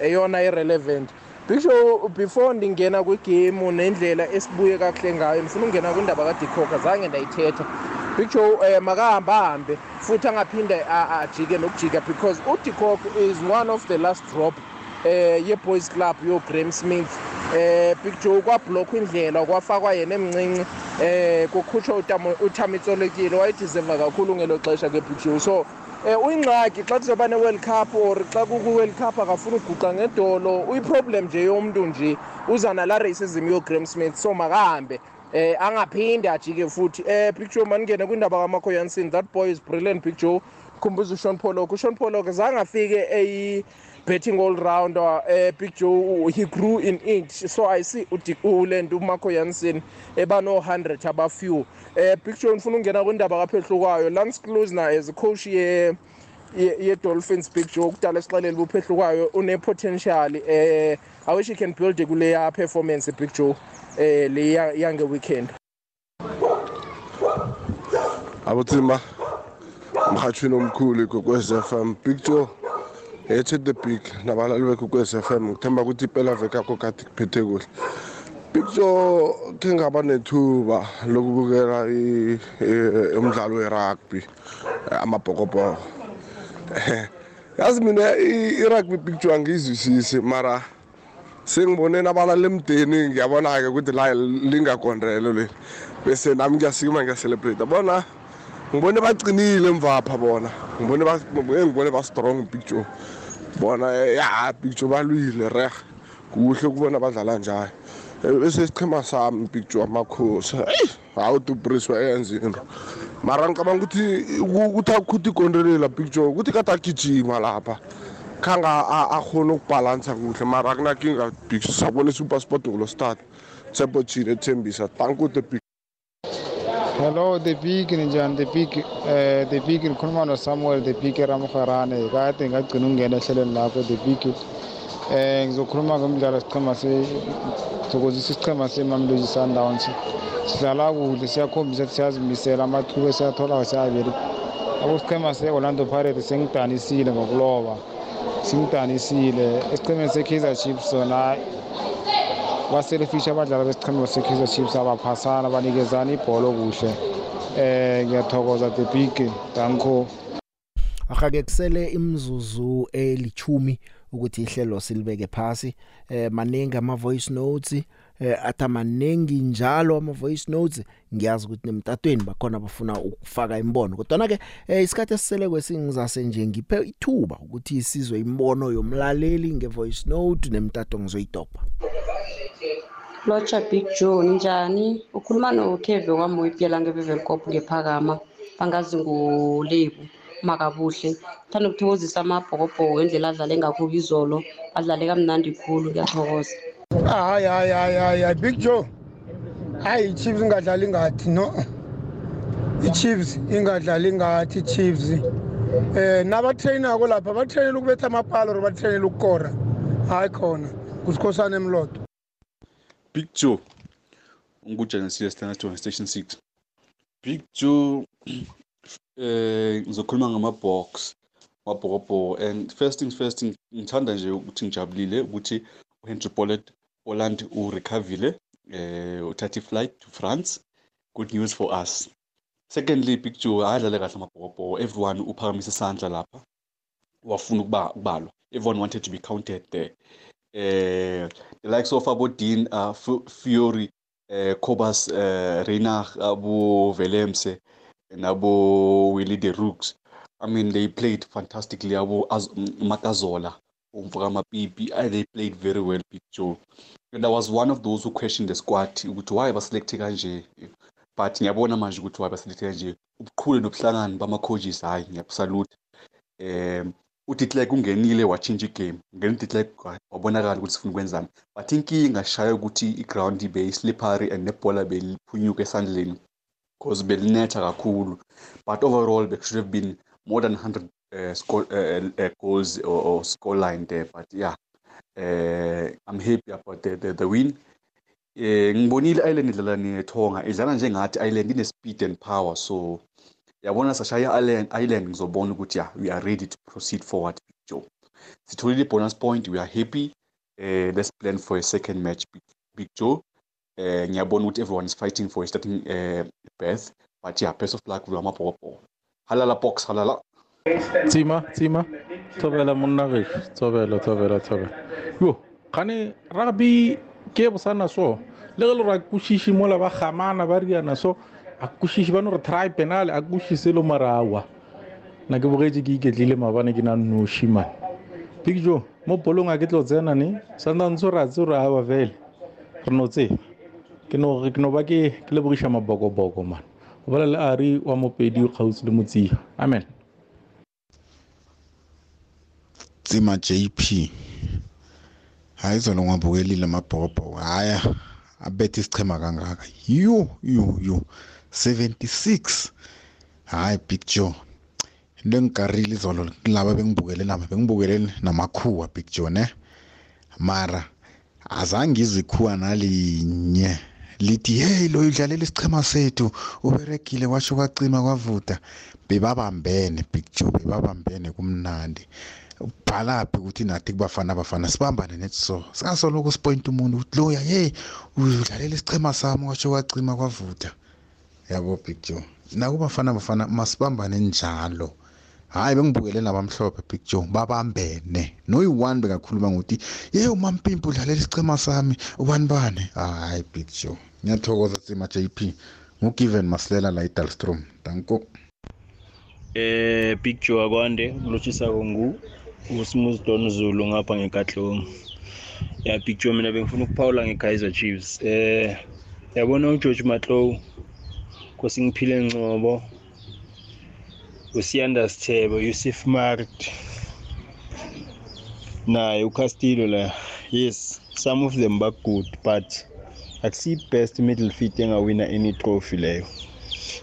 eyona irelevant. Big show before ndingena kwigame nendlela esibuye kakuhle ngayo ndifuna ukungena kwindaba kadikoka zange ndayithetha. Big show um makahambe ahambe futhi angaphinde ajike nokujika because udikok is one of the last drop eh ye-boys club yo-graham smith. Eh big joe kwablokhwa indlela kwafakwa yena emncinci eh kukhutshwa utamitsolekile wayedeserva kakhulu ngelo xesha ke big joe so eh uyingxaki xa kuzoba ne-world cup or xa kukwi-world cup akafuna uguqa ngedolo uyiproblem nje yomntu nje. Uza nalaa racism yo-graham smith so makahambe. Eh angaphinde ajike futhi. Eh big joe maningene kwindaba kamakoyansin that boy is brilliant big joe. Khumbuza ushon polok ushon polok zange afike eyi betting all rounder uh, big joe he grew in age so i see ulento umarco jansen eba no-100 abafew um big joe ndifuna ukungena kwindaba kaphehlukayo. Lance closner as coach ye ye-dolphins big joe. Kudala esixelele ubuphehlukayo une-potential um i wish he can build kuleya performance big joe um le yange-weekend abothimba mrhatshweni omkhulu ikokwez f m. Big joe. Ethi the big nabalali bekwekwez f m ngithemba ukuthi impela veke yakho kade kuphethe kuhle. Picture khe ngaba nethuba lokubukela umdlalo we-rugby amabhokobhoko. Yazi mina i-rugby picture angiyizwisisi mara sengibone nabalala emdeni ngiyabona-ke ukuthi la lingakondrelo le. Bese nami ngiyasikima ngiyacelebrate bona ngibone bacinile emvapha bona. Ngibone ngibone ba-strong picture bona ya picture balwile reg kuhle ukubona badlala njalo. Bese isichema sami picture amakhosi hawu dubriswa eyenza into. Mara ngicabanga ukuthi ukuthi akhuthi ikondelela picture ukuthi kade agijima lapha khange akhona ukubhalansa kuhle. Mara akunakinga big sabona i-super sport ngolo start sebotshile ethembisa thank you the big Hello, the big ninjani the big eh the big ngikhuluma no Samuel the big Ramkharane kade ngagcina ungena ehlelweni lakho the big eh ngizokhuluma ngomdlalo sichema se thokozisa isichema seMamelodi Sundowns. Sidlala kuhle siyakhombisa ukuthi siyazimisela amathuba esiyathola siyabili akusichema se-orlando pirates sengidanisile ngokuloba singidanisile esichemeni se-kaizer chiefs sona baselefisha abadlali besichema se-kaizer chiefs abaphasana banikezana ibholo kuhle eh ngiyathokoza the big danko akake kusele imzuzu elichumi ukuthi ihlelo silibeke phasi eh maningi ama voice notes eh atha maningi njalo ama voice notes ngiyazi ukuthi nemtatweni bakhona bafuna ukufaka imbono kodwa ke eh, isikhathi esisele kwesingizase nje ngiphe ithuba ukuthi isizwe imbono yomlaleli nge voice note nemtato ngizoyidopa Locha Big Joe njani? Ukhuluma noKeve kwaMoyiphela ngeBevelkop ngephakama. Bangazi nguLebu makabuhle. Thanda ukuthokozisa amabhokobhoko ngendlela adlale ngakho izolo adlale kamnandi khulu ngiyathokoza. Hayi hayi hayi hayi hayi big joe. Hayi i-chiefs ingadlali ngathi no. I-chiefs ingadlali ngathi i-chiefs eh nabatrainako lapha batrainela ukubetha amapalo or batrainela ukukora. Hayi khona kusikhosana emlodo Big Joe. nguJanesile Standard Station 6 Big Joe eh ngizokhuluma ngama-box mabhokobhoko and first things first ngithanda nje ukuthi ngijabulile ukuthi uhenry pollard Holland urecoverile eh uthatha i-flight to France. Good news for us. Secondly Big Joe adlale kahle amabhokobhoko everyone uphakamise isandla lapha. Wafuna ukuba ukubalwa. Everyone wanted to be counted there. Eh the likes of abodin uh, Fury eh Cobus eh Reinach abo Velemse nabo Willie the Rooks. I mean they played fantastically. Abo Makazola umvuka mapipi they played very well Big Joe. And I was one of those who questioned the squad ukuthi why baselect kanje? But ngiyabona manje ukuthi why baselected nje ubuqhule nobuhlangani bama-coaches hhayi ngiyabusalute um uDitlek ungenile watshintsha igame. Ngene uDitlek wabonakala ukuthi sifuna ukwenzani but inkinga shaye ukuthi iground ibe slippery and nebhola beliphunyuka esandleni because belinetha kakhulu. But overall there should have been more than 100 uh, score, uh, uh, goals or, or score line there. But yeah uh, I'm happy about the, the, the win. Eh ngibonile Island idlala neThonga idlala njengathi Island ine speed and power. So yabona sashaya Island ngizobona ukuthi yeah we are ready to proceed forward Joe. Sitholile bonus point we are happy uh, let's plan for a second match Big, Big Joe. Eh ngiyabona ukuthi everyone is fighting for a starting uh, berth but yeah best of luck with amabhokobhoko halala box halala. Tsima tsima. Thobela monna gešo thobela thobela thobela. Yo gane rugby ke bosana so le ge le gore a kwešiše mola ba gamana ba riana so a kwešiše ba no re try penale a kwešiše le marawa. Na ke bogetse ke iketlile mabane ke na noši man. Big joe mo polong a ke tlo tsena ne santantse re a tse re aba fele re no tseba. Ke no ba ke lebogiša mabokoboko man. Go bola le ari wa mopedi o kgautsi le motsia amen. Tsima JP hayi izolo ngiwabukelile amabhokobhoko haya abethe isichema kangaka. Yo yo yo. 76 hayi big joe into engikarile izolo laba bengibukele laba bengibukele namakhuwa big joe ne? Mara azange ngizwe ikhuwa nalinye. Lithi hey lo udlalela isichema sethu uberegile washo kwacima kwavuda bebabambene big joe bebabambene kumnandi. Ubhalaphi ukuthi nathi kubafana abafana sibambane nethi so. Singasoloko sipoint umuntu ukuthi loya hey udlalela isichema sami washo kwacima kwavuda yabo big joe. Nakubafana abafana masibambane njalo. Hayi bengibukele nabamhlophe big joe babambene. Noyi-one bekakhuluma ngokuthi ye umampimpi udlalela isichema sami. Ubani bani? Hayi big joe. Ngiyathokoza sima jp ngugiven masilela la idalstrom danko. Eh big joe akwande ngilotshisa ngu usmooth don zulu ngapha ngekatlong ya big joe mina bengifuna ukuphawula nge-kaizer chiefs. Eh yabona ugeorge matlow kosingiphile ngcobo usiyanda sithebe yusuf mart naye ucastillo la. Yes some of them bagood but akusiyi best middle feet engawina any trophy leyo.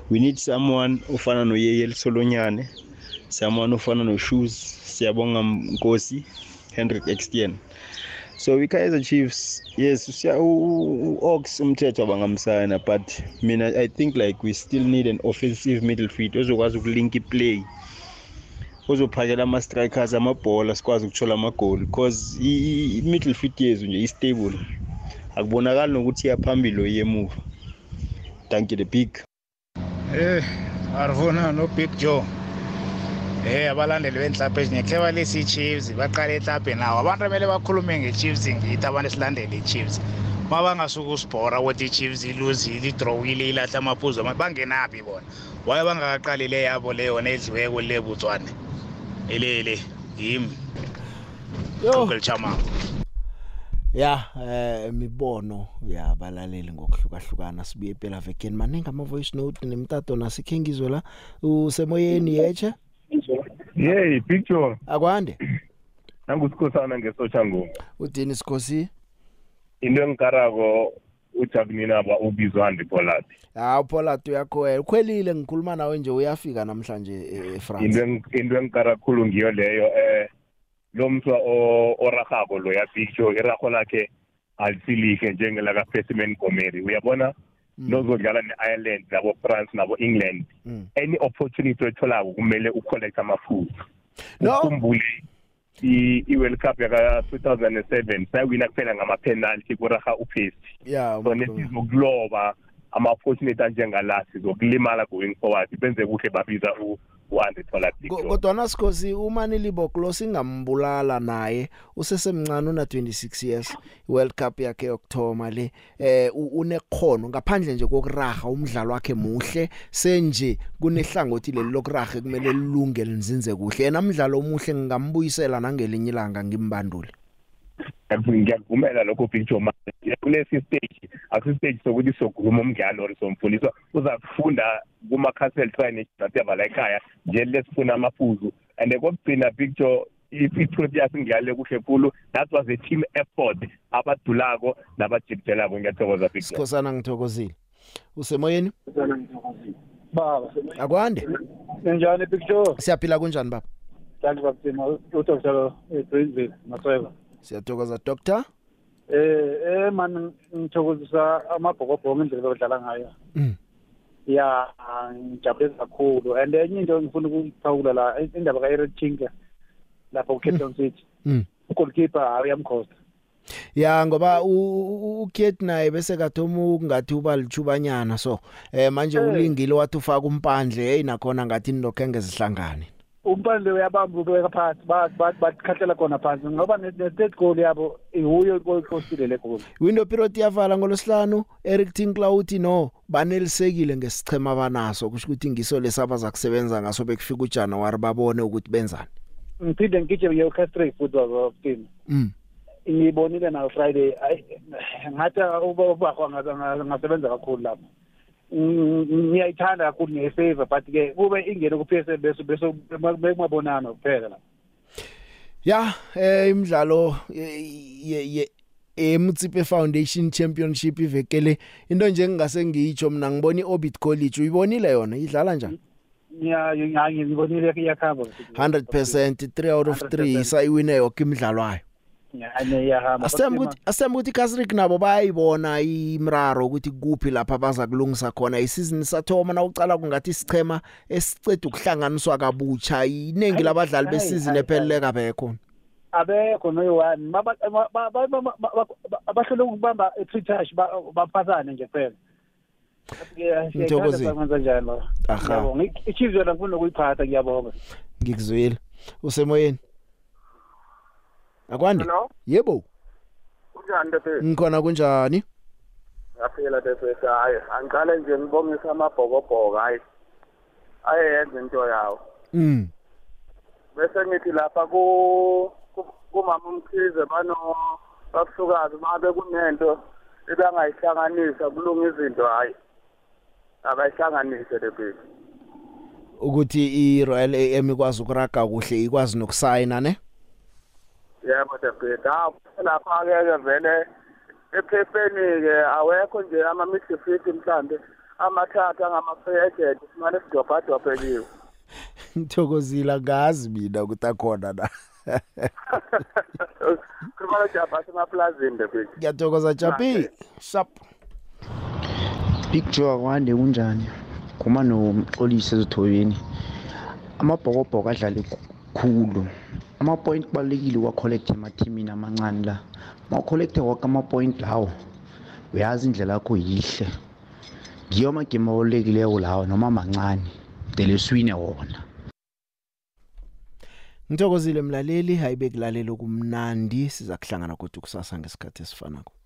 We need someone ofana noyeyeli solonyane someone ofana no-shoes. Siyabonga nkosi hendrik extien so i-kaizer chiefs yes siya- u- u- ox umthetho abangamsayina but mina i think like we still need an offensive middle feet ozokwazi ukulinka iplay. Ozophakela ama-strikers amabhola sikwazi ukuthola amagoli because i-middle feet yethu nje i-stable. Akubonakali nokuthi iyaphambili or iyemuva thank you the big. Eh, Arvuna no Big Joe. Eh abalandeli benhlapha ezinye balesi Chiefs baqala ehlaphe nawo. Abantu kumele bakhulume ngeChiefs ngithi abantu esilandele iChiefs. Uma bangasuka usibhora ukuthi iChiefs iluzile, idrawile, ilahla amaphuzu ama- bangenaphi bona. Waye bangakaqalile yabo leyo nedliwe kule Botswana. Elele yimi. Google Chama. ya eh imibono yabalaleli ngokuhlukahlukana sibuye phela vekeni maningi ama voice note nemtato nasikhe ngizwe la usemoyeni yeche Yey picture akwande? Nangusikhosana ngesotsha ngoku udini sikhosi? Into engikarako ujabulina ba ubizwa ndipolat hawu Pollard uyakhwela. Ukhwelile ngikhuluma nawe nje uyafika namhlanje e- eFrance. Into eng- into engikarakhulu ngiyo leyo eh lo mswa o- orahako lo ya picture iraho lakhe alisilihle njengelaka Persimmon Gomeri uyabona? Nozodlala ne-Ireland nabo France nabo England any opportunity oyitholako kumele ucollect amaphupha ukhumbule i- i-World Cup yaka 2007 sayawina kuphela ngama-penalty kuraha uphesi ya so nesizokuloba ama-opportunity anjengala sizokulimala going forward benze kuhle babiza u- u-andre thola Ko- kodwa sikhosi uma niliboklo singambulala naye usesemncane una 26 years World Cup yakhe yokthoma le. Eh unekhono ngaphandle nje kokuraha umdlalo wakhe muhle senje kunehlangothi leli lokuraha kumele lilunge linzinze kuhle. Yena umdlalo omuhle ngingambuyisela nangelinye ilanga ngimbandule ngiyakuvumela lokho Joe manje kulesi stage akusi stage sokuthi sokhuluma umngane or somfundiswa uzakufunda kuma castle training nasevala ekhaya nje lesifuna amaphuzu. And kokugcina Joe i-Proteas ngiyale kuhle khulu that was a team effort abadulako nabajikijelako ngiyathokoza Joe. Sikhosana ngithokozile. Usemoyeni? Baba akwande? Big Joe? Siyaphila kunjani baba? Kanti bakuthina udokotela eGreenville Masweba siyathokoza doctor? Eh eh man ngithokozisa amabhokobhoko ngendlela odlala ngayo. Mm. ya ngijabule kakhulu. And enye into ngifuna ukuphawula la indaba ka-Eric Chinga lapha ku-Cape Town City. Mm. ugoalkeeper uyamkhosta ya ngoba ukhet naye bese kathoma ukungathi uba lichubanyana so eh manje Eh. ulingile wathi ufaka umpandle hey nakhona ngathi nilokenge zihlangane umpandle uyabamba ubeka phansi ba- ba- bakhatlela khona phansi ngoba ne-third goal yabo ihuyo oyikosile le goal window period yavala ngolosihlanu Eric Tinkla uthi no banelisekile ngesichema banaso kusho ukuthi ngiso lesabaza kusebenza ngaso bekufika uJanuary babone ukuthi benzani ngiphinde ngigije ngiyocastrate football team mm ngibonile nayo friday ayi ngathi ubakho angasebenza kakhulu lapho Mm, ngiyayithanda kakhulu ngiyayifavor but ke kube ingene ku-psl bese bese bekumabonana kuphela la ya eh imidlalo ye ye eMtsipe Foundation Championship ivekele into nje ngingase ngiyitsho mina ngibona iOrbit College uyibonile yona idlala njani ngiya ngibonile iyakhamba 100% 3 out of 3 sayiwine yonke imidlalo wayo ane iyahamba Asembe ukuthi asembe ukuthi Kasrik nabo bayayibona imraro ukuthi kuphi lapha baza kulungisa khona isizini sathoma na ucala kungathi isichema esiceda ukuhlanganiswa kabucha iningi labadlali besizini ephelele kabekho abekho noyi-one abahlole ukubamba i-three touch baphasane nje kuphela Ngithokozile. kwenza njani lo Aha. ngiyabonga i-chiefs yona ngifuna ukuyiphatha ngiyabonga ngikuzwile usemoyeni akwande yebo. Kunjani tete ngikhona kunjani? Ngaphila tete hayi angiqale nje ngibongisa amabhokobhoko hayi. Ayeyenza into yawo. Mm. Bese ngithi lapha ku ku- kumama umkhize bano babusukazi babe kunento ebangayihlanganisa kulunga izinto hayi. Abayihlanganise le bheki ukuthi i-Royal AM ikwazi ukuraga kuhle ikwazi nokusayina ne? Yebo tebheki hawu lapha-ke ke vele ephepheni-ke awekho nje ama-midfield mhlambe amathathu angama-free agent simane sidobhadobheliwe. Ngithokozile ngazi mina ukuthi akhona na. Khulumana jabha semaplazini tebheki ngiyathokoza Japi sharp Big Joe akwande kunjani? Khuma nomxolisi ezithobeni amabhokobhoko adlale khulu. Ama-point kubalulekile uwa-collect emathimini amancane la. Ma ucollecte woke ama-point lawo uyazi indlela yakho yihle. Ngiyo amagemu abalulekileko lawo noma mancane dele swine wona. Ngithokozile mlaleli. Hayibe kulalela kumnandi siza kuhlangana kodwa kusasa ngesikhathi esifanako.